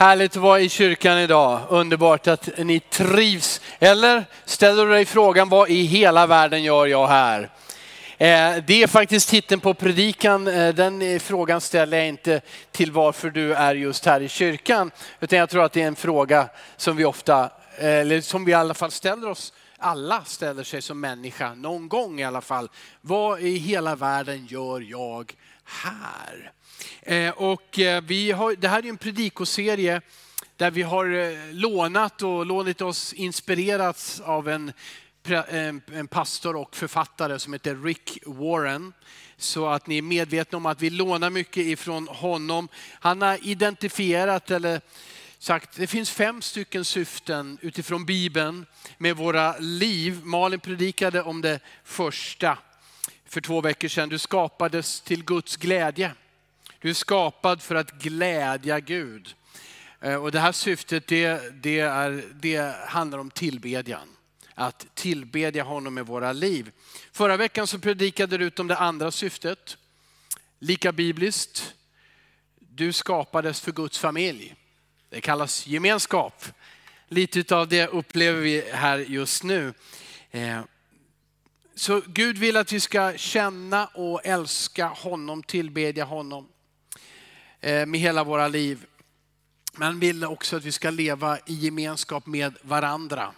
Härligt att vara i kyrkan idag. Underbart att ni trivs. Eller ställer du dig frågan, vad i hela världen gör jag här? Eh, det är faktiskt titeln på predikan. Eh, den frågan ställer jag inte till varför du är just här i kyrkan. Utan jag tror att det är en fråga som vi ofta, eh, eller som vi i alla fall ställer oss alla ställer sig som människa, någon gång i alla fall. Vad i hela världen gör jag här? Eh, och eh, vi har, det här är en predikoserie där vi har eh, lånat och lånit oss inspirerats av en, en pastor och författare som heter Rick Warren. Så att ni är medvetna om att vi lånar mycket ifrån honom. Han har identifierat eller sagt, det finns fem stycken syften utifrån Bibeln med våra liv. Malin predikade om det första för två veckor sedan. Du skapades till Guds glädje. Du är skapad för att glädja Gud. Eh, och det här syftet det, det, är, det handlar om tillbedjan. Att tillbedja honom med våra liv. Förra veckan så predikade du ut om det andra syftet. Lika bibliskt. Du skapades för Guds familj. Det kallas gemenskap. Lite av det upplever vi här just nu. Eh, så Gud vill att vi ska känna och älska honom, tillbedja honom. Eh, med hela våra liv. Men vill också att vi ska leva i gemenskap med varandra.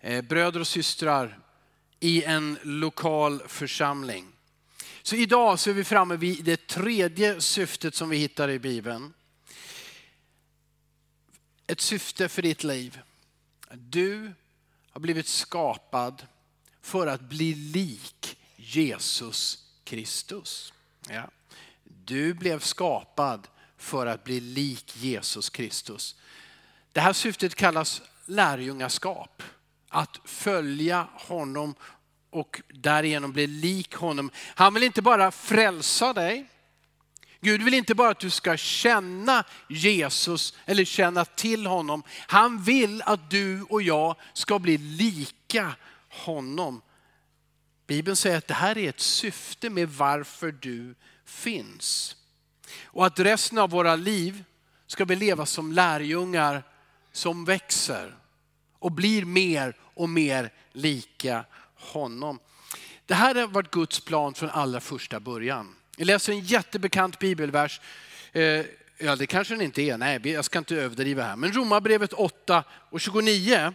Eh, bröder och systrar i en lokal församling. Så idag så är vi framme vid det tredje syftet som vi hittar i Bibeln. Ett syfte för ditt liv. Du har blivit skapad för att bli lik Jesus Kristus. Ja. Du blev skapad för att bli lik Jesus Kristus. Det här syftet kallas lärjungaskap. Att följa honom och därigenom bli lik honom. Han vill inte bara frälsa dig. Gud vill inte bara att du ska känna Jesus eller känna till honom. Han vill att du och jag ska bli lika honom. Bibeln säger att det här är ett syfte med varför du finns. Och att resten av våra liv ska vi leva som lärjungar som växer och blir mer och mer lika honom. Det här har varit Guds plan från allra första början. Jag läser en jättebekant bibelvers. Eh, ja, det kanske den inte är. Nej, jag ska inte överdriva här. Men Romarbrevet 8 och 29.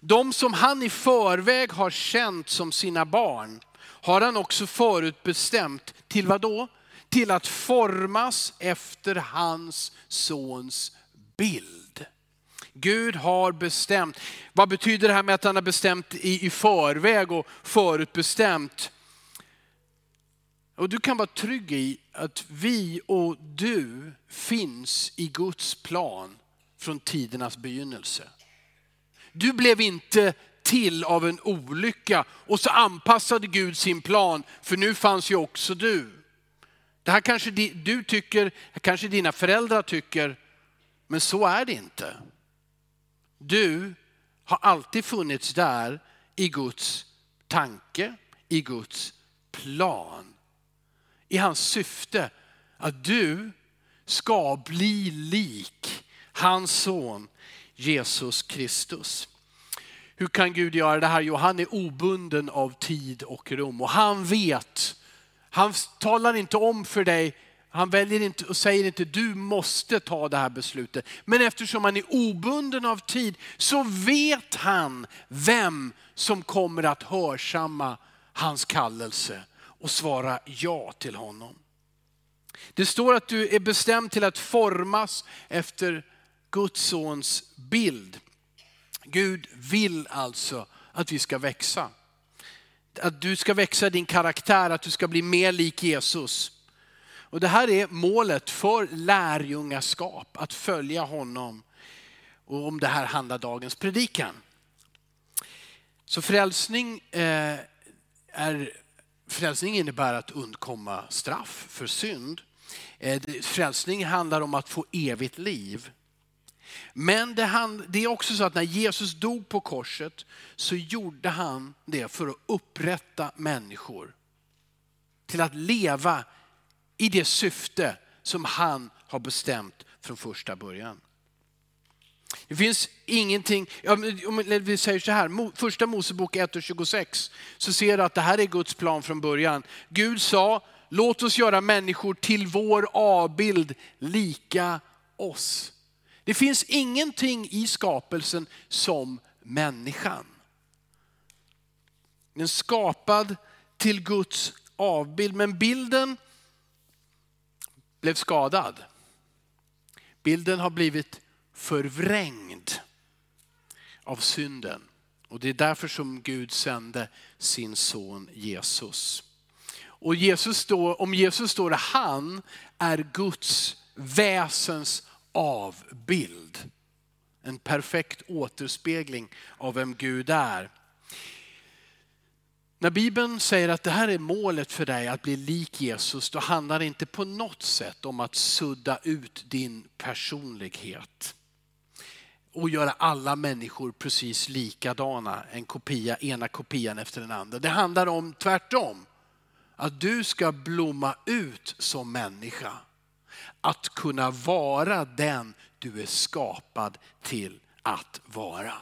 De som han i förväg har känt som sina barn har han också förutbestämt till vad då? Till att formas efter hans sons bild. Gud har bestämt. Vad betyder det här med att han har bestämt i, i förväg och förutbestämt? Och du kan vara trygg i att vi och du finns i Guds plan från tidernas begynnelse. Du blev inte till av en olycka och så anpassade Gud sin plan, för nu fanns ju också du. Det här kanske du tycker, kanske dina föräldrar tycker, men så är det inte. Du har alltid funnits där i Guds tanke, i Guds plan. I hans syfte att du ska bli lik hans son Jesus Kristus. Hur kan Gud göra det här? Jo, han är obunden av tid och rum och han vet. Han talar inte om för dig, han väljer inte och säger inte du måste ta det här beslutet. Men eftersom han är obunden av tid så vet han vem som kommer att hörsamma hans kallelse och svara ja till honom. Det står att du är bestämd till att formas efter Guds sons bild. Gud vill alltså att vi ska växa. Att du ska växa i din karaktär, att du ska bli mer lik Jesus. Och det här är målet för lärjungaskap, att följa honom. Och om det här handlar dagens predikan. Så frälsning, eh, är, frälsning innebär att undkomma straff för synd. Eh, frälsning handlar om att få evigt liv. Men det, han, det är också så att när Jesus dog på korset så gjorde han det för att upprätta människor. Till att leva i det syfte som han har bestämt från första början. Det finns ingenting, om vi säger så här, första Mosebok 1 och 26, så ser du att det här är Guds plan från början. Gud sa, låt oss göra människor till vår avbild lika oss. Det finns ingenting i skapelsen som människan. Den skapad till Guds avbild, men bilden blev skadad. Bilden har blivit förvrängd av synden. Och det är därför som Gud sände sin son Jesus. Och Jesus står, om Jesus står det, han är Guds väsens avbild. En perfekt återspegling av vem Gud är. När Bibeln säger att det här är målet för dig att bli lik Jesus, då handlar det inte på något sätt om att sudda ut din personlighet och göra alla människor precis likadana, en kopia, ena kopian efter den andra. Det handlar om tvärtom, att du ska blomma ut som människa. Att kunna vara den du är skapad till att vara.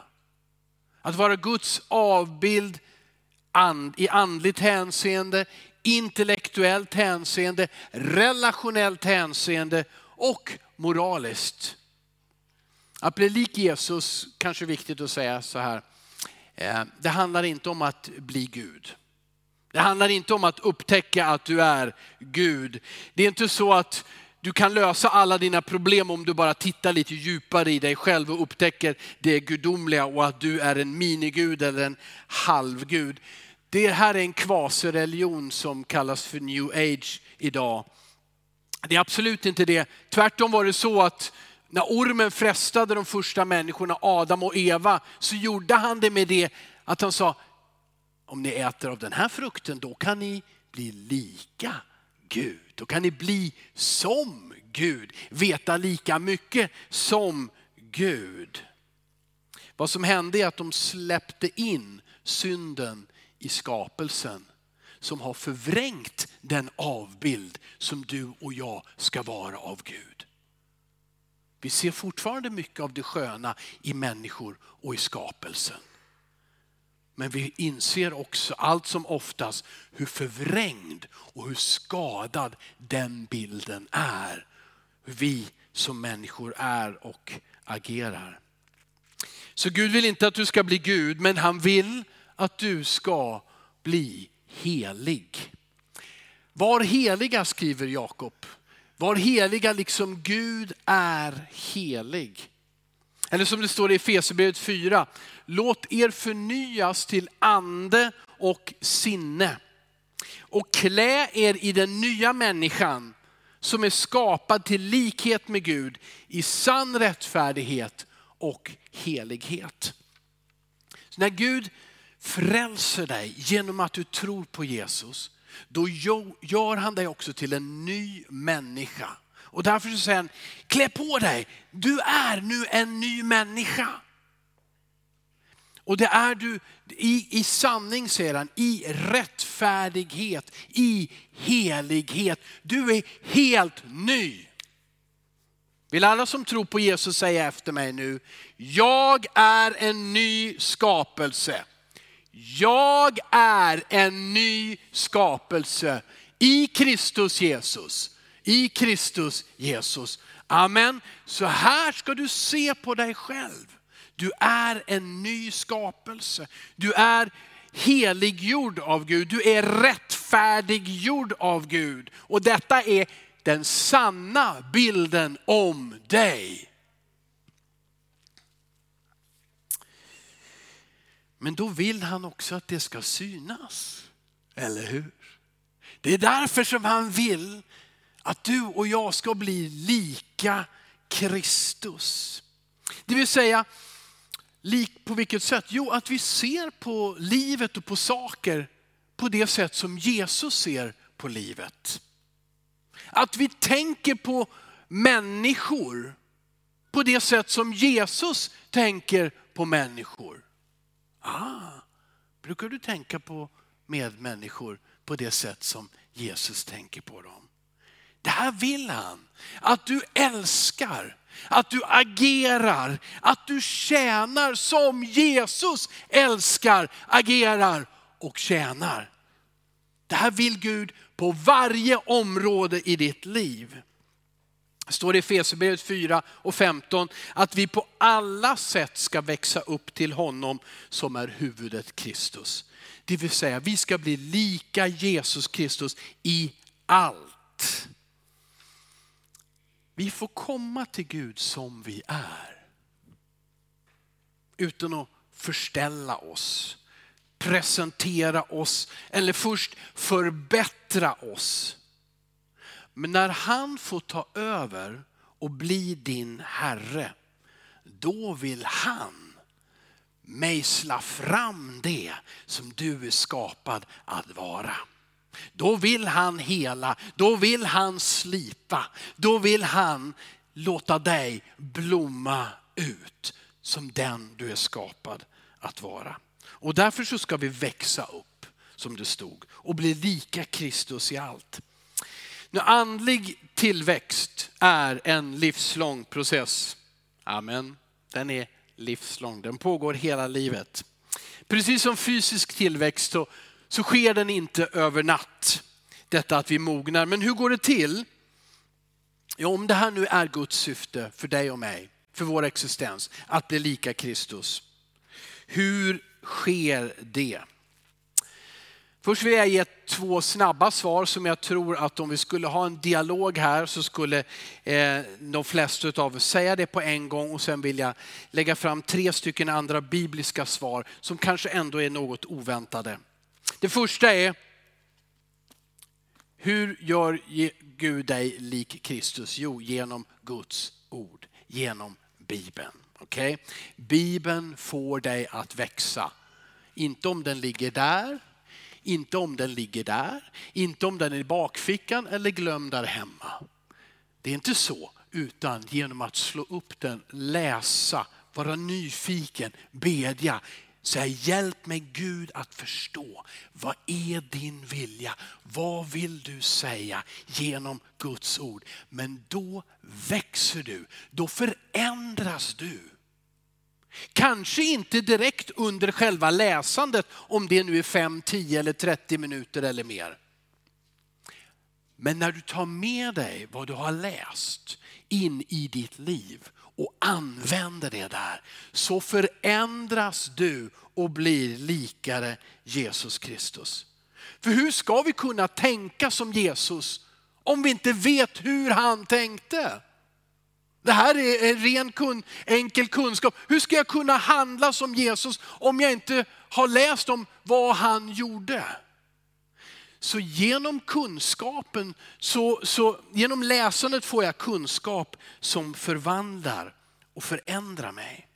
Att vara Guds avbild i andligt hänseende, intellektuellt hänseende, relationellt hänseende och moraliskt. Att bli lik Jesus, kanske är viktigt att säga så här, eh, det handlar inte om att bli Gud. Det handlar inte om att upptäcka att du är Gud. Det är inte så att du kan lösa alla dina problem om du bara tittar lite djupare i dig själv och upptäcker det gudomliga och att du är en minigud eller en halvgud. Det här är en kvasireligion som kallas för new age idag. Det är absolut inte det. Tvärtom var det så att när ormen frestade de första människorna, Adam och Eva, så gjorde han det med det att han sa, om ni äter av den här frukten, då kan ni bli lika Gud. Då kan ni bli som Gud, veta lika mycket som Gud. Vad som hände är att de släppte in synden i skapelsen som har förvrängt den avbild som du och jag ska vara av Gud. Vi ser fortfarande mycket av det sköna i människor och i skapelsen. Men vi inser också allt som oftast hur förvrängd och hur skadad den bilden är. Hur vi som människor är och agerar. Så Gud vill inte att du ska bli Gud, men han vill att du ska bli helig. Var heliga skriver Jakob. Var heliga liksom Gud är helig. Eller som det står i Efesierbrevet 4, låt er förnyas till ande och sinne och klä er i den nya människan som är skapad till likhet med Gud i sann rättfärdighet och helighet. Så när Gud frälser dig genom att du tror på Jesus, då gör han dig också till en ny människa. Och därför så säger han, klä på dig, du är nu en ny människa. Och det är du i, i sanning, säger han, i rättfärdighet, i helighet. Du är helt ny. Vill alla som tror på Jesus säga efter mig nu, jag är en ny skapelse. Jag är en ny skapelse i Kristus Jesus. I Kristus Jesus. Amen. Så här ska du se på dig själv. Du är en ny skapelse. Du är heliggjord av Gud. Du är rättfärdiggjord av Gud. Och detta är den sanna bilden om dig. Men då vill han också att det ska synas. Eller hur? Det är därför som han vill att du och jag ska bli lika Kristus. Det vill säga, lik på vilket sätt? Jo, att vi ser på livet och på saker på det sätt som Jesus ser på livet. Att vi tänker på människor på det sätt som Jesus tänker på människor. Ah, brukar du tänka på medmänniskor på det sätt som Jesus tänker på dem? Det här vill han. Att du älskar, att du agerar, att du tjänar som Jesus älskar, agerar och tjänar. Det här vill Gud på varje område i ditt liv. Det står i Efesierbrevet 4 och 15 att vi på alla sätt ska växa upp till honom som är huvudet Kristus. Det vill säga vi ska bli lika Jesus Kristus i allt. Vi får komma till Gud som vi är. Utan att förställa oss, presentera oss eller först förbättra oss. Men när han får ta över och bli din Herre, då vill han mejsla fram det som du är skapad att vara. Då vill han hela, då vill han slipa, då vill han låta dig blomma ut som den du är skapad att vara. Och därför så ska vi växa upp, som det stod, och bli lika Kristus i allt. Nu, andlig tillväxt är en livslång process. Amen. Den är livslång, den pågår hela livet. Precis som fysisk tillväxt så, så sker den inte över natt. Detta att vi mognar. Men hur går det till? Ja, om det här nu är Guds syfte för dig och mig, för vår existens, att bli lika Kristus. Hur sker det? Först vill jag ge två snabba svar som jag tror att om vi skulle ha en dialog här så skulle eh, de flesta av oss säga det på en gång och sen vill jag lägga fram tre stycken andra bibliska svar som kanske ändå är något oväntade. Det första är, hur gör Gud dig lik Kristus? Jo, genom Guds ord, genom Bibeln. Okay? Bibeln får dig att växa. Inte om den ligger där, inte om den ligger där, inte om den är i bakfickan eller glömd där hemma. Det är inte så, utan genom att slå upp den, läsa, vara nyfiken, bedja. Säg hjälp mig Gud att förstå. Vad är din vilja? Vad vill du säga genom Guds ord? Men då växer du, då förändras du. Kanske inte direkt under själva läsandet, om det nu är 5, 10 eller 30 minuter eller mer. Men när du tar med dig vad du har läst in i ditt liv och använder det där, så förändras du och blir likare Jesus Kristus. För hur ska vi kunna tänka som Jesus om vi inte vet hur han tänkte? Det här är en ren kun, enkel kunskap. Hur ska jag kunna handla som Jesus om jag inte har läst om vad han gjorde? Så genom kunskapen, så, så, genom läsandet får jag kunskap som förvandlar och förändrar mig.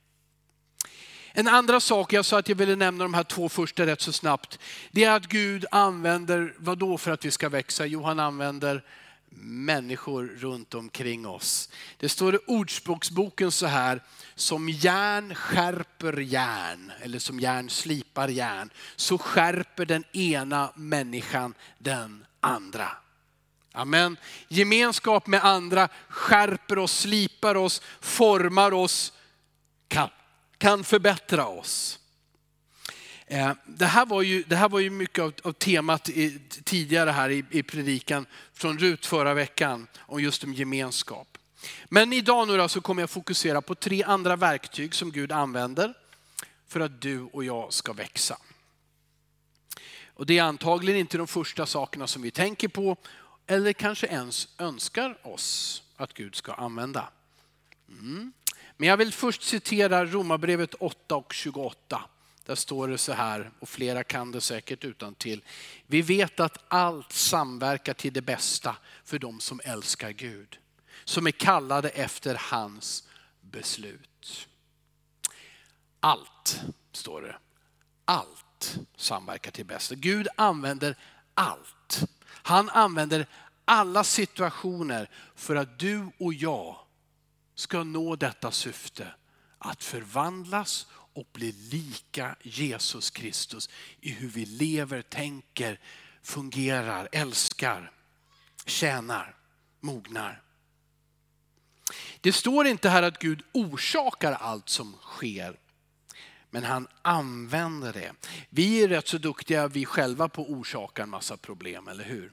En andra sak, jag sa att jag ville nämna de här två första rätt så snabbt. Det är att Gud använder, vad då för att vi ska växa? Jo, han använder människor runt omkring oss. Det står i Ordspråksboken så här, som järn skärper järn, eller som järn slipar järn, så skärper den ena människan den andra. Amen. Gemenskap med andra skärper oss, slipar oss, formar oss, kan, kan förbättra oss. Eh, det här var ju, det här var ju mycket av, av temat i, tidigare här i, i predikan från Rut förra veckan om just om gemenskap. Men idag nu då så kommer jag fokusera på tre andra verktyg som Gud använder för att du och jag ska växa. Och det är antagligen inte de första sakerna som vi tänker på eller kanske ens önskar oss att Gud ska använda. Mm. Men jag vill först citera Romarbrevet 8 och 28. Där står det så här, och flera kan det säkert utan till. Vi vet att allt samverkar till det bästa för de som älskar Gud. Som är kallade efter hans beslut. Allt, står det. Allt samverkar till det bästa. Gud använder allt. Han använder alla situationer för att du och jag ska nå detta syfte. Att förvandlas och bli lika Jesus Kristus i hur vi lever, tänker, fungerar, älskar, tjänar. mognar. Det står inte här att Gud orsakar allt som sker, men han använder det. Vi är rätt så duktiga vi själva på att orsaka en massa problem, eller hur?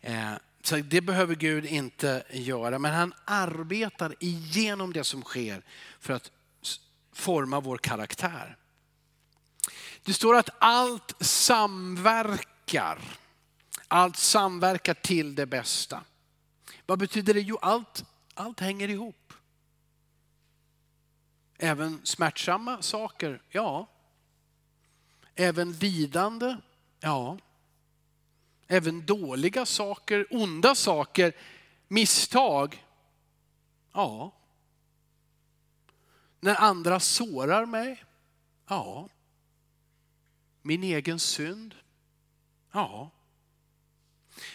Eh, så det behöver Gud inte göra, men han arbetar igenom det som sker för att forma vår karaktär. Det står att allt samverkar. Allt samverkar till det bästa. Vad betyder det? Jo, allt, allt hänger ihop. Även smärtsamma saker, ja. Även lidande, ja. Även dåliga saker, onda saker, misstag, ja. När andra sårar mig, ja. Min egen synd, ja.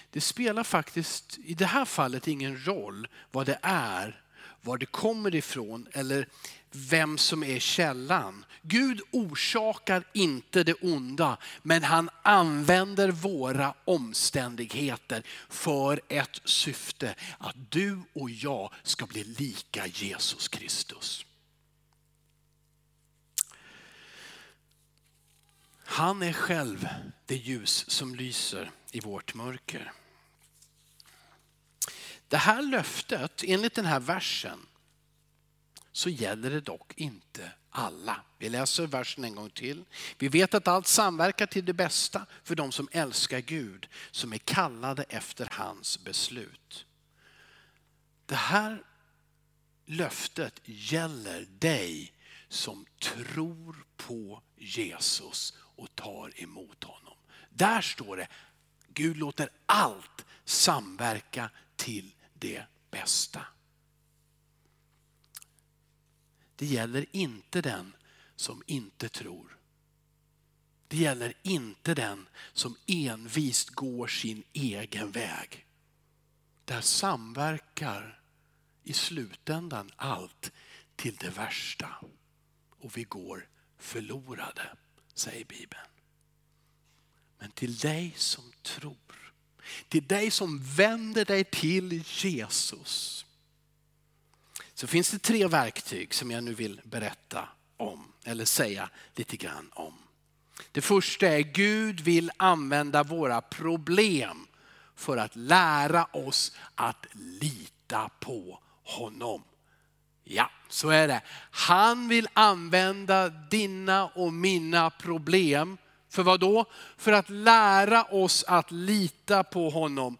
Det spelar faktiskt i det här fallet ingen roll vad det är, var det kommer ifrån eller vem som är källan. Gud orsakar inte det onda, men han använder våra omständigheter för ett syfte, att du och jag ska bli lika Jesus Kristus. Han är själv det ljus som lyser i vårt mörker. Det här löftet, enligt den här versen, så gäller det dock inte alla. Vi läser versen en gång till. Vi vet att allt samverkar till det bästa för de som älskar Gud, som är kallade efter hans beslut. Det här löftet gäller dig som tror på Jesus och tar emot honom. Där står det, Gud låter allt samverka till det bästa. Det gäller inte den som inte tror. Det gäller inte den som envist går sin egen väg. Där samverkar i slutändan allt till det värsta. Och vi går förlorade, säger Bibeln. Men till dig som tror, till dig som vänder dig till Jesus, så finns det tre verktyg som jag nu vill berätta om, eller säga lite grann om. Det första är Gud vill använda våra problem för att lära oss att lita på honom. Ja, så är det. Han vill använda dina och mina problem för vad då? För att lära oss att lita på honom.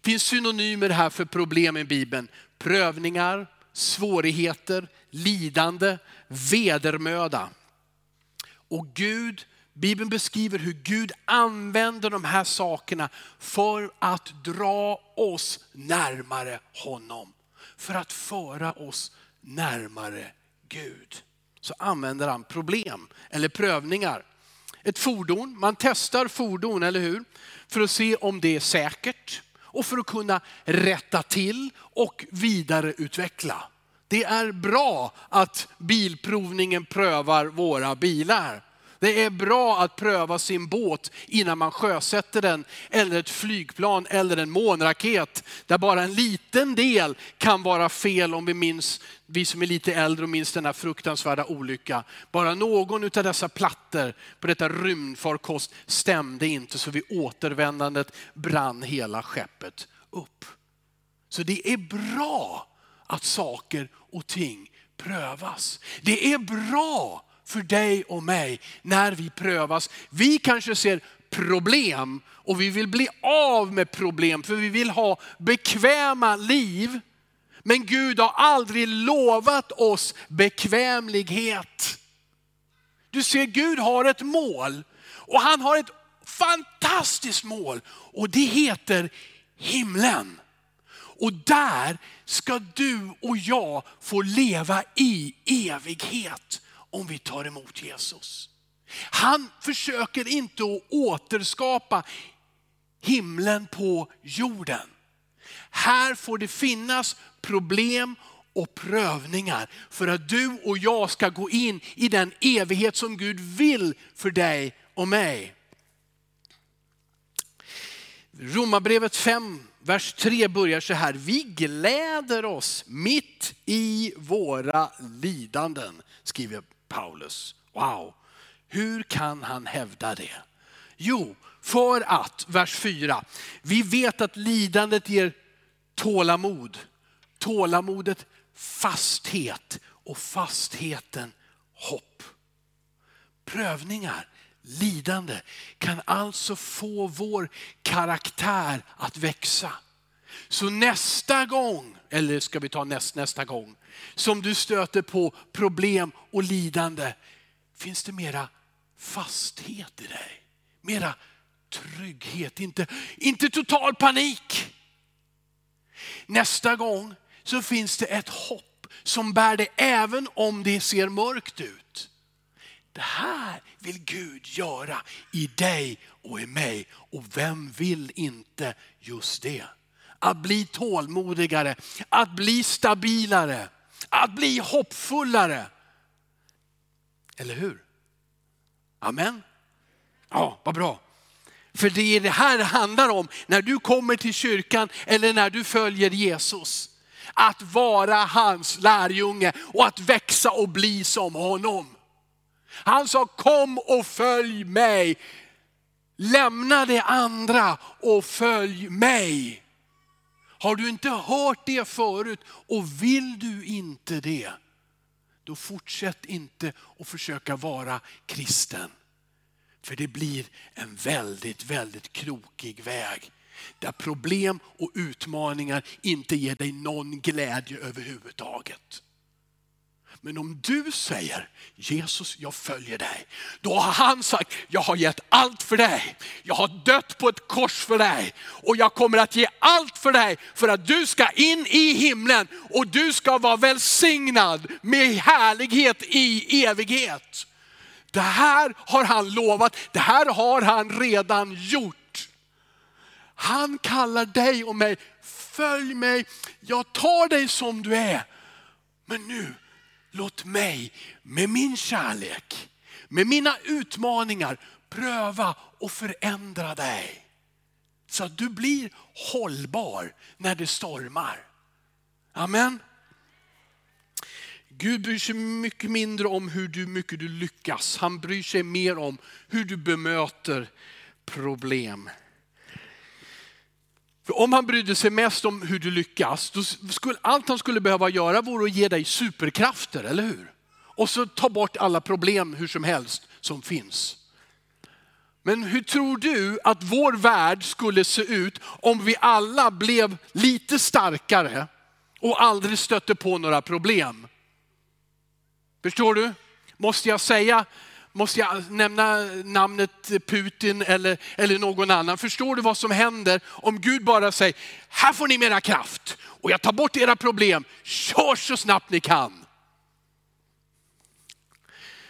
Det finns synonymer här för problem i Bibeln. Prövningar, svårigheter, lidande, vedermöda. Och Gud, Bibeln beskriver hur Gud använder de här sakerna för att dra oss närmare honom. För att föra oss närmare Gud. Så använder han problem eller prövningar. Ett fordon, man testar fordon, eller hur? För att se om det är säkert och för att kunna rätta till och vidareutveckla. Det är bra att bilprovningen prövar våra bilar. Det är bra att pröva sin båt innan man sjösätter den, eller ett flygplan eller en månraket. Där bara en liten del kan vara fel om vi minns, vi som är lite äldre och minns den här fruktansvärda olyckan. Bara någon av dessa plattor på detta rymdfarkost stämde inte så vid återvändandet brann hela skeppet upp. Så det är bra att saker och ting prövas. Det är bra för dig och mig när vi prövas. Vi kanske ser problem och vi vill bli av med problem för vi vill ha bekväma liv. Men Gud har aldrig lovat oss bekvämlighet. Du ser, Gud har ett mål och han har ett fantastiskt mål och det heter himlen. Och där ska du och jag få leva i evighet om vi tar emot Jesus. Han försöker inte att återskapa himlen på jorden. Här får det finnas problem och prövningar för att du och jag ska gå in i den evighet som Gud vill för dig och mig. Romarbrevet 5, vers 3 börjar så här. Vi gläder oss mitt i våra lidanden, skriver Paulus. Wow, hur kan han hävda det? Jo, för att, vers 4, vi vet att lidandet ger tålamod. Tålamodet fasthet och fastheten hopp. Prövningar, lidande kan alltså få vår karaktär att växa. Så nästa gång, eller ska vi ta näst, nästa gång, som du stöter på problem och lidande, finns det mera fasthet i dig. Mera trygghet, inte, inte total panik. Nästa gång så finns det ett hopp som bär dig även om det ser mörkt ut. Det här vill Gud göra i dig och i mig. Och vem vill inte just det? Att bli tålmodigare, att bli stabilare, att bli hoppfullare. Eller hur? Amen. Ja, vad bra. För det är det här det handlar om när du kommer till kyrkan eller när du följer Jesus. Att vara hans lärjunge och att växa och bli som honom. Han sa kom och följ mig. Lämna det andra och följ mig. Har du inte hört det förut och vill du inte det, då fortsätt inte att försöka vara kristen. För det blir en väldigt, väldigt krokig väg. Där problem och utmaningar inte ger dig någon glädje överhuvudtaget. Men om du säger Jesus jag följer dig. Då har han sagt jag har gett allt för dig. Jag har dött på ett kors för dig. Och jag kommer att ge allt för dig för att du ska in i himlen. Och du ska vara välsignad med härlighet i evighet. Det här har han lovat, det här har han redan gjort. Han kallar dig och mig, följ mig, jag tar dig som du är. Men nu, låt mig med min kärlek, med mina utmaningar pröva och förändra dig. Så att du blir hållbar när det stormar. Amen. Gud bryr sig mycket mindre om hur du, mycket du lyckas. Han bryr sig mer om hur du bemöter problem. För om han brydde sig mest om hur du lyckas, då skulle allt han skulle behöva göra vore att ge dig superkrafter, eller hur? Och så ta bort alla problem hur som helst som finns. Men hur tror du att vår värld skulle se ut om vi alla blev lite starkare och aldrig stötte på några problem? Förstår du? Måste jag säga, måste jag nämna namnet Putin eller, eller någon annan? Förstår du vad som händer om Gud bara säger, här får ni mera kraft och jag tar bort era problem, kör så snabbt ni kan.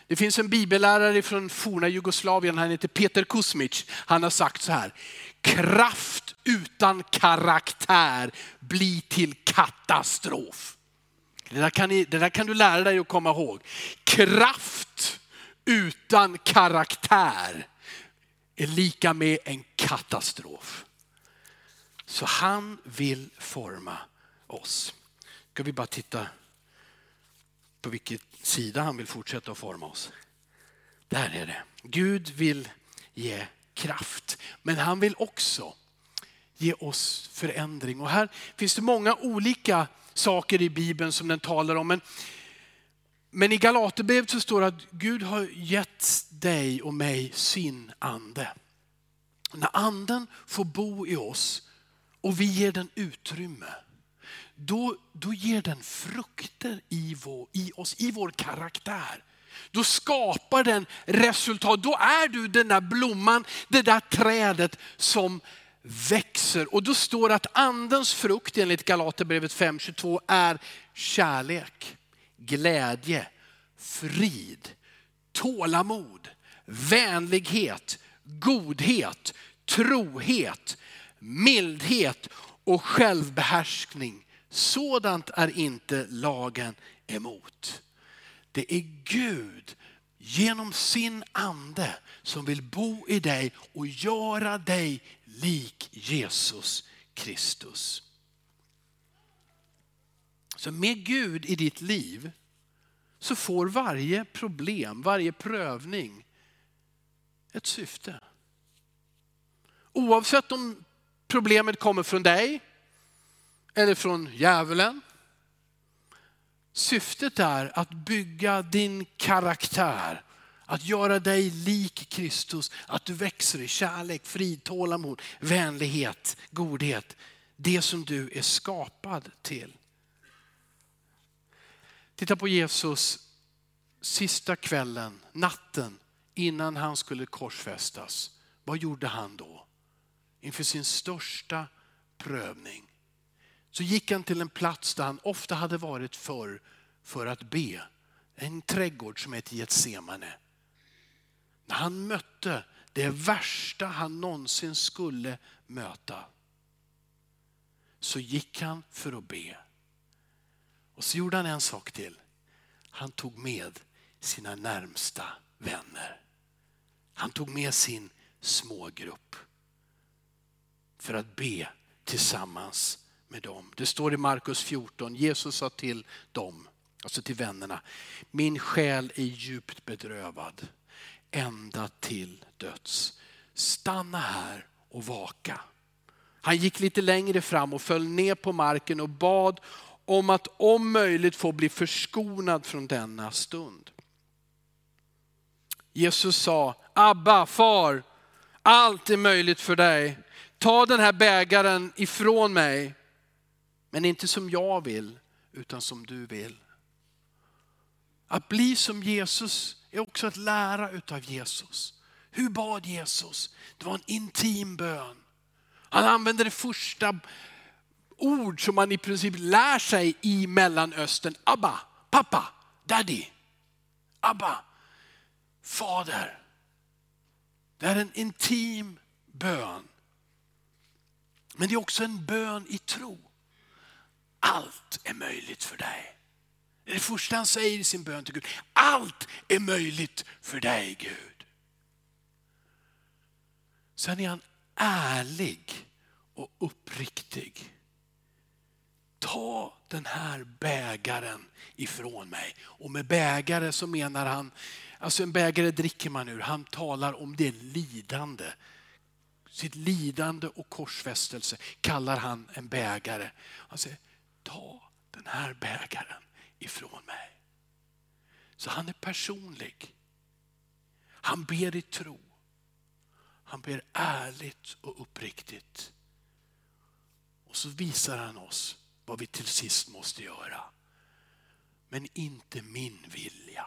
Det finns en bibellärare från forna Jugoslavien, han heter Peter Kuzmic. Han har sagt så här, kraft utan karaktär blir till katastrof. Det där, kan ni, det där kan du lära dig att komma ihåg. Kraft utan karaktär är lika med en katastrof. Så han vill forma oss. Ska vi bara titta på vilken sida han vill fortsätta att forma oss. Där är det. Gud vill ge kraft, men han vill också ge oss förändring. Och här finns det många olika saker i Bibeln som den talar om. Men, men i Galaterbrevet så står det att Gud har gett dig och mig sin ande. När anden får bo i oss och vi ger den utrymme, då, då ger den frukter i, vår, i oss, i vår karaktär. Då skapar den resultat. Då är du den där blomman, det där trädet som växer. Och då står det att andens frukt enligt Galaterbrevet 5.22 är kärlek, glädje, frid, tålamod, vänlighet, godhet, trohet, mildhet och självbehärskning. Sådant är inte lagen emot. Det är Gud genom sin ande som vill bo i dig och göra dig lik Jesus Kristus. Så med Gud i ditt liv så får varje problem, varje prövning ett syfte. Oavsett om problemet kommer från dig eller från djävulen. Syftet är att bygga din karaktär, att göra dig lik Kristus, att du växer i kärlek, frid, tålamod, vänlighet, godhet. Det som du är skapad till. Titta på Jesus sista kvällen, natten innan han skulle korsfästas. Vad gjorde han då? Inför sin största prövning. Så gick han till en plats där han ofta hade varit förr för att be. En trädgård som heter Getsemane. När han mötte det värsta han någonsin skulle möta så gick han för att be. Och så gjorde han en sak till. Han tog med sina närmsta vänner. Han tog med sin smågrupp för att be tillsammans med dem. Det står i Markus 14, Jesus sa till dem, alltså till vännerna, min själ är djupt bedrövad ända till döds. Stanna här och vaka. Han gick lite längre fram och föll ner på marken och bad om att om möjligt få bli förskonad från denna stund. Jesus sa, Abba, far, allt är möjligt för dig. Ta den här bägaren ifrån mig, men inte som jag vill, utan som du vill. Att bli som Jesus är också att lära utav Jesus. Hur bad Jesus? Det var en intim bön. Han använde det första ord som man i princip lär sig i Mellanöstern. Abba, pappa, daddy. Abba, fader. Det är en intim bön. Men det är också en bön i tro. Allt är möjligt för dig. Det är det första han säger i sin bön till Gud. Allt är möjligt för dig Gud. Sen är han ärlig och uppriktig. Ta den här bägaren ifrån mig. Och med bägare så menar han, alltså en bägare dricker man ur. Han talar om det lidande. Sitt lidande och korsfästelse kallar han en bägare. Han säger, ta den här bägaren ifrån mig. Så han är personlig. Han ber i tro. Han ber ärligt och uppriktigt. Och så visar han oss vad vi till sist måste göra. Men inte min vilja,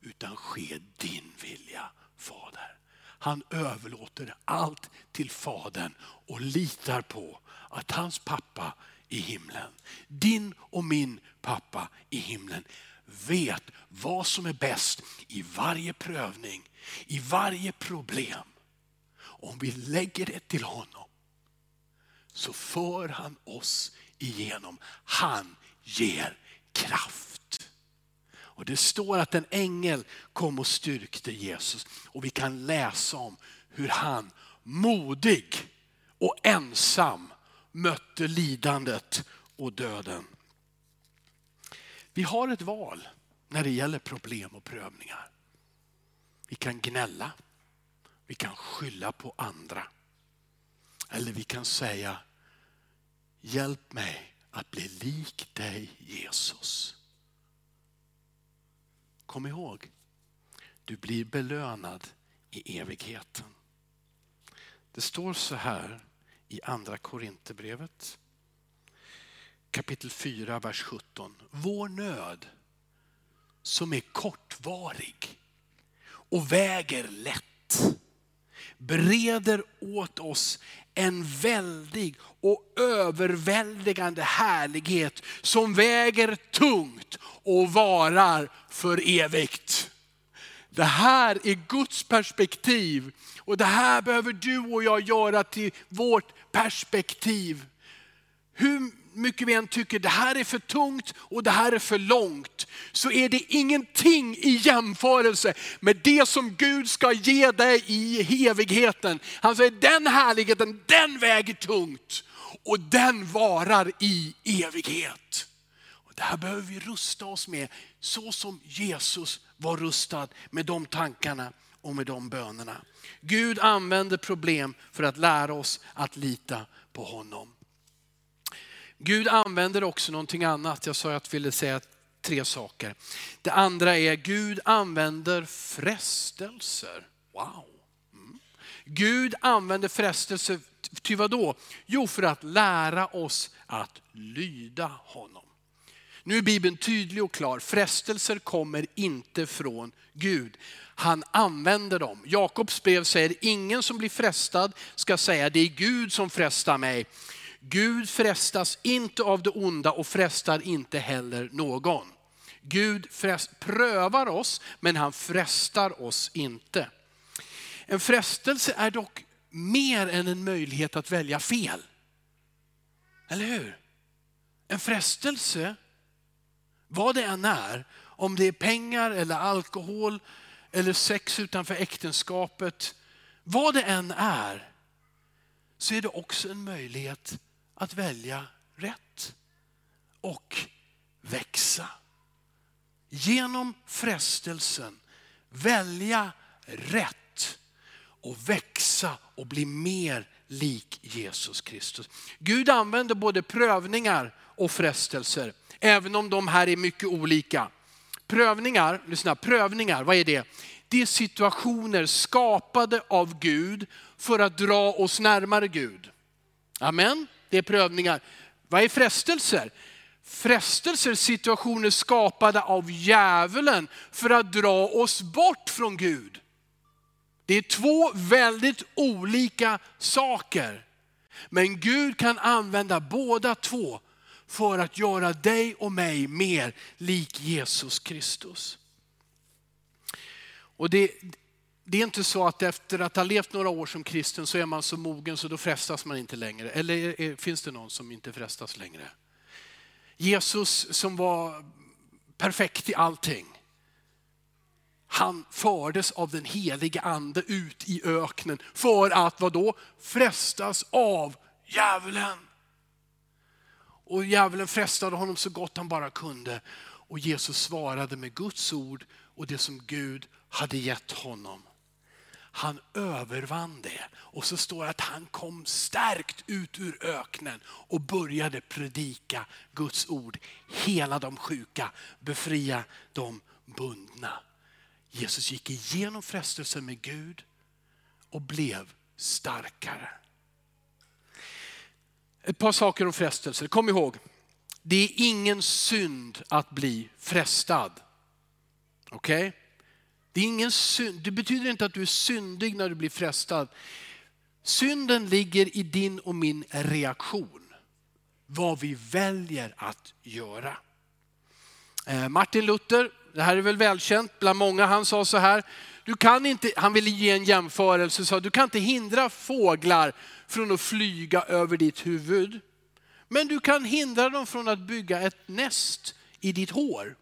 utan ske din vilja, Fader. Han överlåter allt till Fadern och litar på att hans pappa i himlen, din och min pappa i himlen, vet vad som är bäst i varje prövning, i varje problem. Om vi lägger det till honom så för han oss igenom. Han ger kraft. Och Det står att en ängel kom och styrkte Jesus och vi kan läsa om hur han modig och ensam mötte lidandet och döden. Vi har ett val när det gäller problem och prövningar. Vi kan gnälla, vi kan skylla på andra. Eller vi kan säga, hjälp mig att bli lik dig Jesus. Kom ihåg, du blir belönad i evigheten. Det står så här i andra Korinthierbrevet kapitel 4, vers 17. Vår nöd som är kortvarig och väger lätt bereder åt oss en väldig och överväldigande härlighet som väger tungt och varar för evigt. Det här är Guds perspektiv och det här behöver du och jag göra till vårt perspektiv. Hur mycket vi än tycker det här är för tungt och det här är för långt, så är det ingenting i jämförelse med det som Gud ska ge dig i evigheten. Han säger den härligheten, den väger tungt. Och den varar i evighet. Och det här behöver vi rusta oss med, så som Jesus var rustad med de tankarna och med de bönerna. Gud använder problem för att lära oss att lita på honom. Gud använder också någonting annat. Jag sa att jag ville säga tre saker. Det andra är Gud använder frestelser. Wow. Mm. Gud använder frestelser, till vad då? Jo, för att lära oss att lyda honom. Nu är Bibeln tydlig och klar. Frestelser kommer inte från Gud. Han använder dem. Jakobs brev säger, ingen som blir frestad ska säga, det är Gud som frestar mig. Gud frestas inte av det onda och frestar inte heller någon. Gud frest, prövar oss, men han frestar oss inte. En frestelse är dock mer än en möjlighet att välja fel. Eller hur? En frestelse, vad det än är, om det är pengar eller alkohol eller sex utanför äktenskapet, vad det än är, så är det också en möjlighet att välja rätt och växa. Genom frestelsen välja rätt och växa och bli mer lik Jesus Kristus. Gud använder både prövningar och frestelser, även om de här är mycket olika. Prövningar, lyssna, prövningar, vad är det? Det är situationer skapade av Gud för att dra oss närmare Gud. Amen det är prövningar. Vad är frestelser? Frestelser, situationer skapade av djävulen för att dra oss bort från Gud. Det är två väldigt olika saker. Men Gud kan använda båda två för att göra dig och mig mer lik Jesus Kristus. Och det, det är inte så att efter att ha levt några år som kristen så är man så mogen så då frestas man inte längre. Eller finns det någon som inte frestas längre? Jesus som var perfekt i allting. Han fördes av den heliga ande ut i öknen för att vad då? Frestas av djävulen. Och djävulen frestade honom så gott han bara kunde. Och Jesus svarade med Guds ord och det som Gud hade gett honom. Han övervann det. Och så står det att han kom stärkt ut ur öknen och började predika Guds ord. Hela de sjuka, befria de bundna. Jesus gick igenom frestelsen med Gud och blev starkare. Ett par saker om frestelser. Kom ihåg, det är ingen synd att bli frestad. Okej? Okay? Det, är ingen synd. det betyder inte att du är syndig när du blir frestad. Synden ligger i din och min reaktion. Vad vi väljer att göra. Eh, Martin Luther, det här är väl välkänt bland många, han sa så här, du kan inte, han ville ge en jämförelse, sa, du kan inte hindra fåglar från att flyga över ditt huvud. Men du kan hindra dem från att bygga ett näst i ditt hår.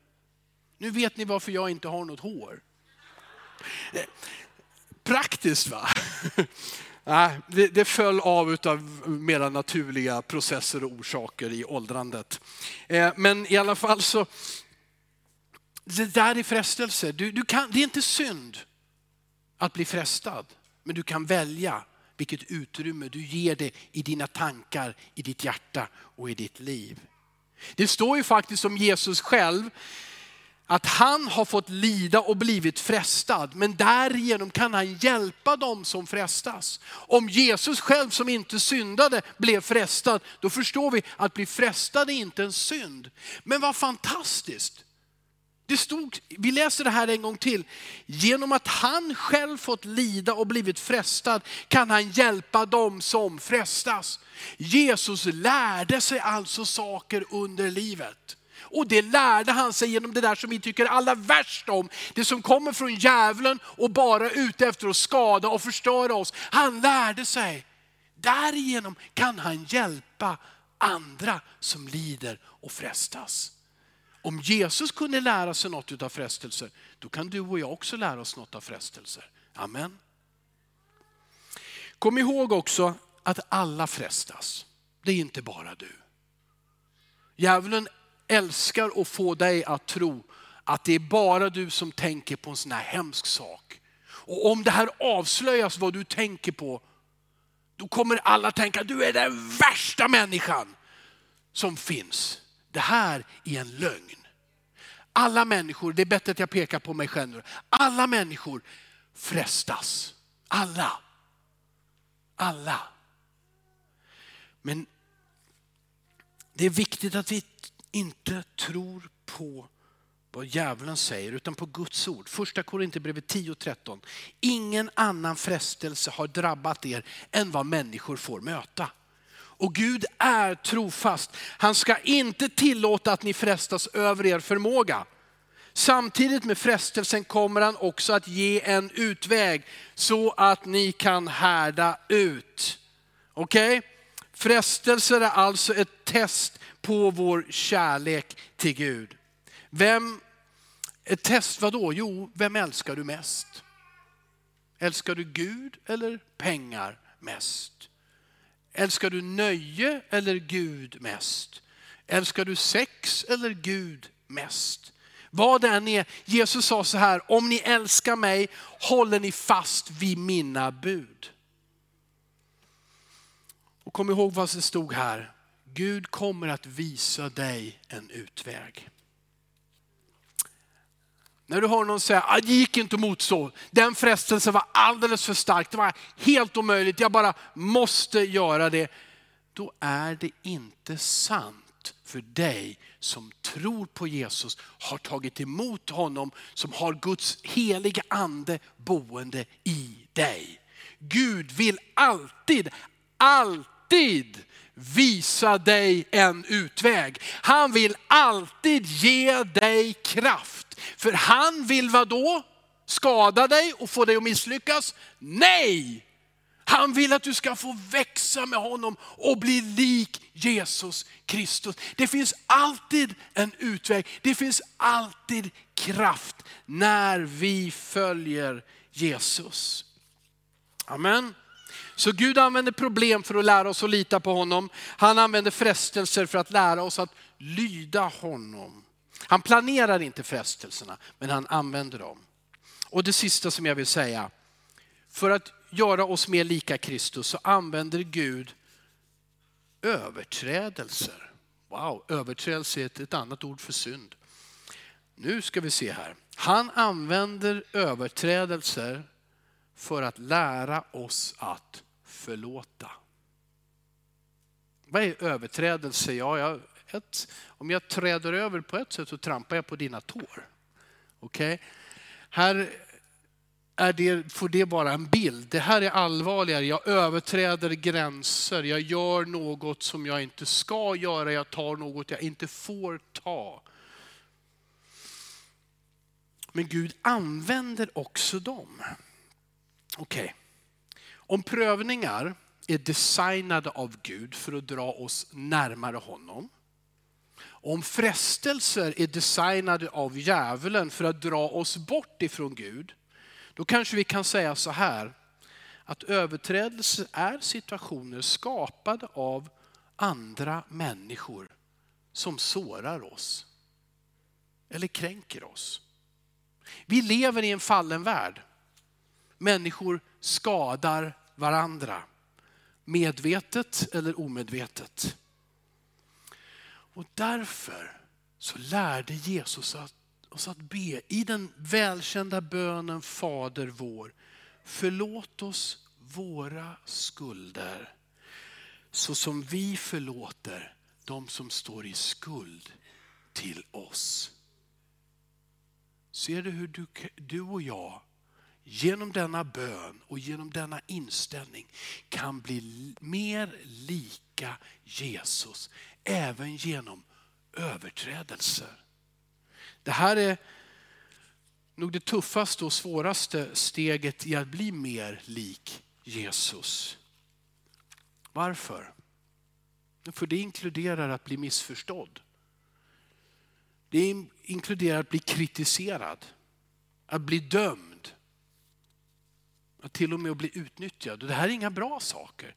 Nu vet ni varför jag inte har något hår. Praktiskt va? Nej, det, det föll av av mera naturliga processer och orsaker i åldrandet. Eh, men i alla fall så, det där är frestelse. Du, du kan, det är inte synd att bli frestad, men du kan välja vilket utrymme du ger det i dina tankar, i ditt hjärta och i ditt liv. Det står ju faktiskt om Jesus själv att han har fått lida och blivit frestad, men därigenom kan han hjälpa dem som frestas. Om Jesus själv som inte syndade blev frestad, då förstår vi att bli frestad är inte en synd. Men vad fantastiskt. Det stod, vi läser det här en gång till. Genom att han själv fått lida och blivit frestad kan han hjälpa dem som frestas. Jesus lärde sig alltså saker under livet. Och det lärde han sig genom det där som vi tycker allra värst om. Det som kommer från djävulen och bara ute efter att skada och förstöra oss. Han lärde sig. Därigenom kan han hjälpa andra som lider och frestas. Om Jesus kunde lära sig något av frestelser, då kan du och jag också lära oss något av frestelser. Amen. Kom ihåg också att alla frestas. det är inte bara du. Djävulen älskar att få dig att tro att det är bara du som tänker på en sån här hemsk sak. Och om det här avslöjas vad du tänker på, då kommer alla tänka du är den värsta människan som finns. Det här är en lögn. Alla människor, det är bättre att jag pekar på mig själv nu. Alla människor frestas. Alla. Alla. Men det är viktigt att vi inte tror på vad djävulen säger utan på Guds ord. Första Korinthierbrevet 10.13. Ingen annan frestelse har drabbat er än vad människor får möta. Och Gud är trofast. Han ska inte tillåta att ni frestas över er förmåga. Samtidigt med frestelsen kommer han också att ge en utväg så att ni kan härda ut. Okej? Okay? Frestelser är alltså ett test på vår kärlek till Gud. Vem, ett test vadå? då? Jo, vem älskar du mest? Älskar du Gud eller pengar mest? Älskar du nöje eller Gud mest? Älskar du sex eller Gud mest? Vad det än är, Jesus sa så här, om ni älskar mig håller ni fast vid mina bud. Och kom ihåg vad som stod här, Gud kommer att visa dig en utväg. När du hör någon säga, ah, det gick inte att motstå, den frestelsen var alldeles för stark, det var helt omöjligt, jag bara måste göra det. Då är det inte sant för dig som tror på Jesus, har tagit emot honom, som har Guds heliga ande boende i dig. Gud vill alltid, alltid alltid visa dig en utväg. Han vill alltid ge dig kraft. För han vill vad då? Skada dig och få dig att misslyckas? Nej! Han vill att du ska få växa med honom och bli lik Jesus Kristus. Det finns alltid en utväg. Det finns alltid kraft när vi följer Jesus. Amen. Så Gud använder problem för att lära oss att lita på honom. Han använder frestelser för att lära oss att lyda honom. Han planerar inte frestelserna, men han använder dem. Och det sista som jag vill säga, för att göra oss mer lika Kristus så använder Gud överträdelser. Wow, överträdelse är ett, ett annat ord för synd. Nu ska vi se här. Han använder överträdelser för att lära oss att förlåta. Vad är överträdelse? Ja, jag, ett, om jag träder över på ett sätt så trampar jag på dina tår. Okej? Okay? Här är det, får det vara en bild. Det här är allvarligare. Jag överträder gränser. Jag gör något som jag inte ska göra. Jag tar något jag inte får ta. Men Gud använder också dem. Okej. Okay. Om prövningar är designade av Gud för att dra oss närmare honom. Om frestelser är designade av djävulen för att dra oss bort ifrån Gud, då kanske vi kan säga så här, att överträdelser är situationer skapade av andra människor som sårar oss eller kränker oss. Vi lever i en fallen värld. Människor skadar varandra. Medvetet eller omedvetet. Och därför så lärde Jesus oss att be i den välkända bönen Fader vår. Förlåt oss våra skulder så som vi förlåter de som står i skuld till oss. Ser du hur du, du och jag genom denna bön och genom denna inställning kan bli mer lika Jesus även genom överträdelser. Det här är nog det tuffaste och svåraste steget i att bli mer lik Jesus. Varför? För det inkluderar att bli missförstådd. Det inkluderar att bli kritiserad, att bli dömd, till och med att bli utnyttjad. Och det här är inga bra saker.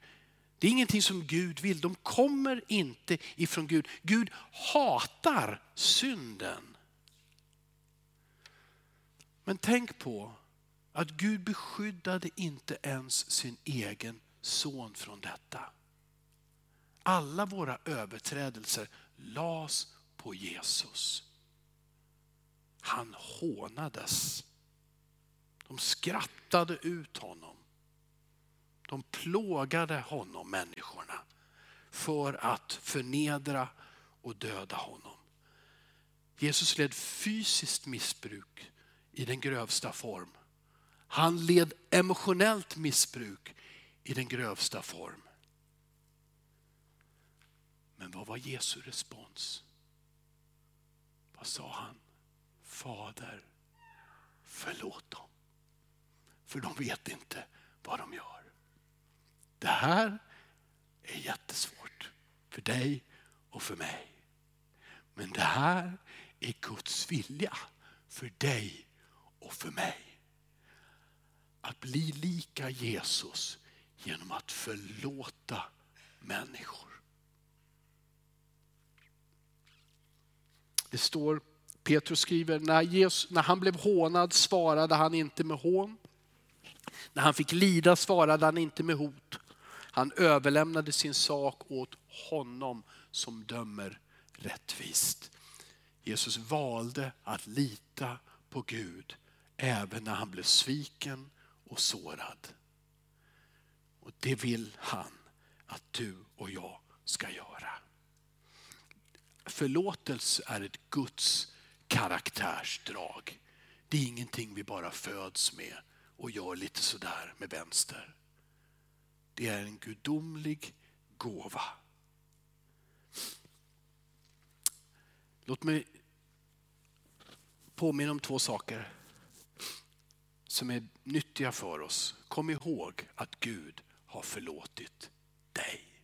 Det är ingenting som Gud vill. De kommer inte ifrån Gud. Gud hatar synden. Men tänk på att Gud beskyddade inte ens sin egen son från detta. Alla våra överträdelser las på Jesus. Han hånades. De skrattade ut honom. De plågade honom, människorna, för att förnedra och döda honom. Jesus led fysiskt missbruk i den grövsta form. Han led emotionellt missbruk i den grövsta form. Men vad var Jesu respons? Vad sa han? Fader, förlåt dem. För de vet inte vad de gör. Det här är jättesvårt för dig och för mig. Men det här är Guds vilja för dig och för mig. Att bli lika Jesus genom att förlåta människor. Det står, Petrus skriver, när, Jesus, när han blev hånad svarade han inte med hån. När han fick lida svarade han inte med hot. Han överlämnade sin sak åt honom som dömer rättvist. Jesus valde att lita på Gud även när han blev sviken och sårad. Och det vill han att du och jag ska göra. Förlåtelse är ett Guds karaktärsdrag. Det är ingenting vi bara föds med och gör lite sådär med vänster. Det är en gudomlig gåva. Låt mig påminna om två saker som är nyttiga för oss. Kom ihåg att Gud har förlåtit dig.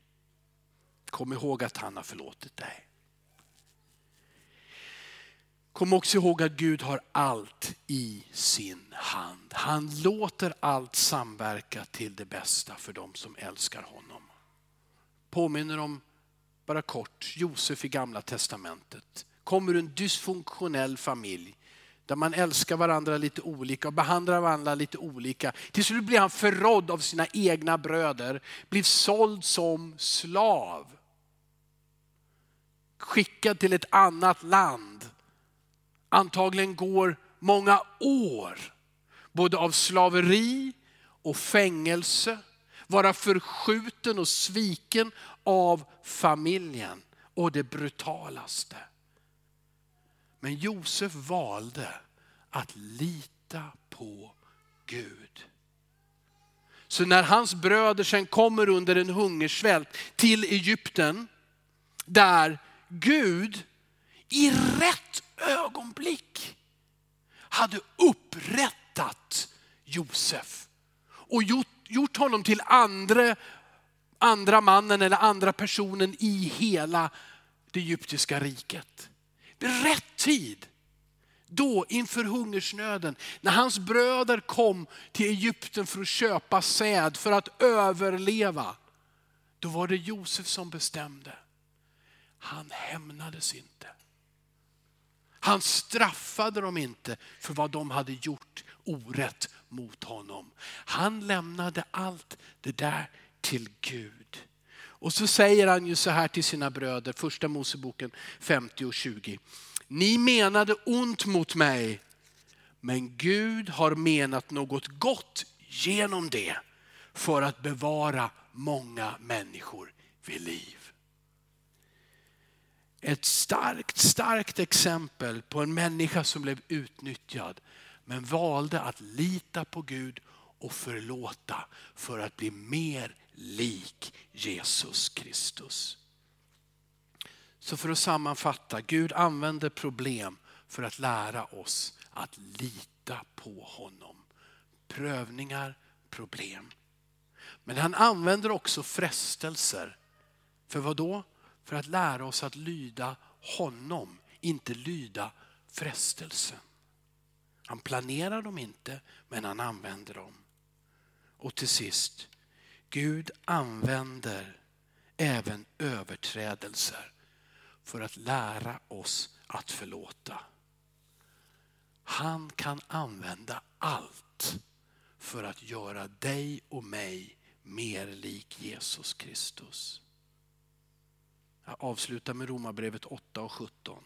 Kom ihåg att han har förlåtit dig. Kom också ihåg att Gud har allt i sin hand. Han låter allt samverka till det bästa för dem som älskar honom. Påminner om, bara kort, Josef i gamla testamentet. Kommer ur en dysfunktionell familj där man älskar varandra lite olika och behandlar varandra lite olika. Till slut blir han förrådd av sina egna bröder, blir såld som slav. Skickad till ett annat land antagligen går många år både av slaveri och fängelse, vara förskjuten och sviken av familjen och det brutalaste. Men Josef valde att lita på Gud. Så när hans bröder sen kommer under en hungersvält till Egypten, där Gud i rätt ögonblick hade upprättat Josef och gjort, gjort honom till andra, andra mannen eller andra personen i hela det egyptiska riket. Vid rätt tid, då inför hungersnöden, när hans bröder kom till Egypten för att köpa säd för att överleva, då var det Josef som bestämde. Han hämnades inte. Han straffade dem inte för vad de hade gjort orätt mot honom. Han lämnade allt det där till Gud. Och så säger han ju så här till sina bröder, första Moseboken 50 och 20. Ni menade ont mot mig, men Gud har menat något gott genom det för att bevara många människor vid liv. Ett starkt, starkt exempel på en människa som blev utnyttjad men valde att lita på Gud och förlåta för att bli mer lik Jesus Kristus. Så för att sammanfatta, Gud använder problem för att lära oss att lita på honom. Prövningar, problem. Men han använder också frestelser. För vad då? För att lära oss att lyda honom, inte lyda frestelsen. Han planerar dem inte, men han använder dem. Och till sist, Gud använder även överträdelser för att lära oss att förlåta. Han kan använda allt för att göra dig och mig mer lik Jesus Kristus. Jag avslutar med Romarbrevet 8 och 17.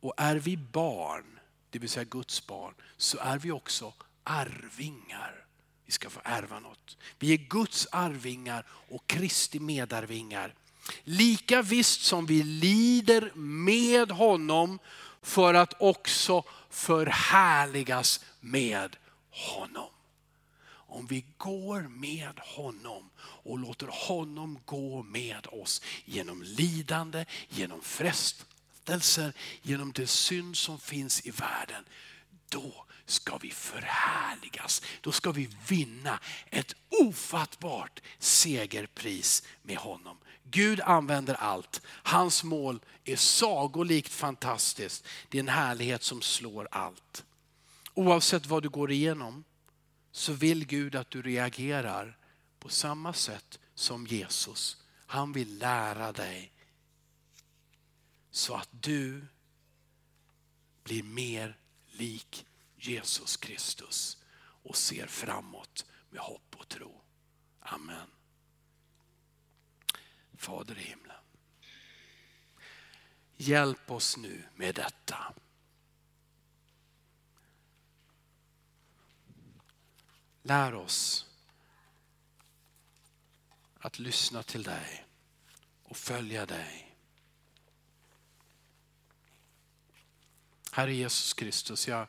Och är vi barn, det vill säga Guds barn, så är vi också arvingar. Vi ska få ärva något. Vi är Guds arvingar och Kristi medarvingar. Lika visst som vi lider med honom för att också förhärligas med honom. Om vi går med honom och låter honom gå med oss genom lidande, genom frestelser, genom det synd som finns i världen. Då ska vi förhärligas. Då ska vi vinna ett ofattbart segerpris med honom. Gud använder allt. Hans mål är sagolikt fantastiskt. Det är en härlighet som slår allt. Oavsett vad du går igenom så vill Gud att du reagerar på samma sätt som Jesus. Han vill lära dig så att du blir mer lik Jesus Kristus och ser framåt med hopp och tro. Amen. Fader i himlen. Hjälp oss nu med detta. Lär oss att lyssna till dig och följa dig. Herre Jesus Kristus, jag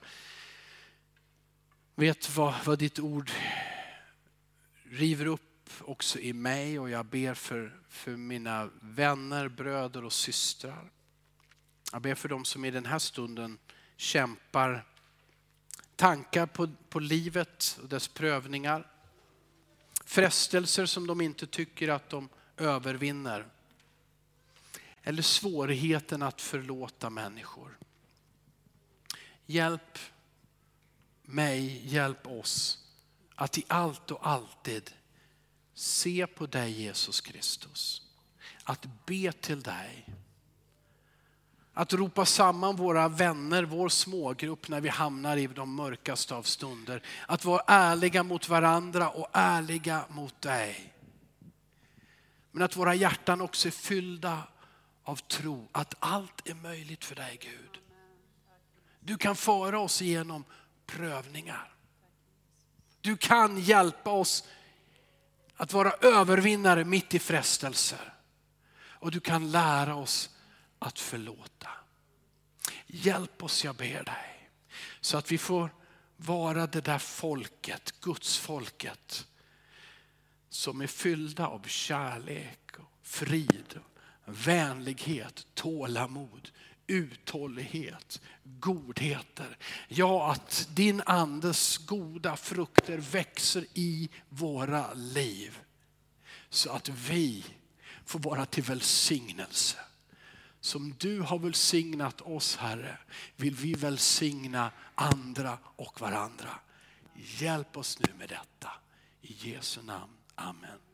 vet vad, vad ditt ord river upp också i mig och jag ber för, för mina vänner, bröder och systrar. Jag ber för dem som i den här stunden kämpar tankar på, på livet och dess prövningar. Frestelser som de inte tycker att de övervinner. Eller svårigheten att förlåta människor. Hjälp mig, hjälp oss att i allt och alltid se på dig Jesus Kristus. Att be till dig att ropa samman våra vänner, vår smågrupp när vi hamnar i de mörkaste av stunder. Att vara ärliga mot varandra och ärliga mot dig. Men att våra hjärtan också är fyllda av tro att allt är möjligt för dig Gud. Du kan föra oss igenom prövningar. Du kan hjälpa oss att vara övervinnare mitt i frestelser. Och du kan lära oss att förlåta. Hjälp oss, jag ber dig, så att vi får vara det där folket, Guds folket, som är fyllda av kärlek, frid, vänlighet, tålamod, uthållighet, godheter. Ja, att din andes goda frukter växer i våra liv. Så att vi får vara till välsignelse som du har välsignat oss Herre, vill vi välsigna andra och varandra. Hjälp oss nu med detta. I Jesu namn. Amen.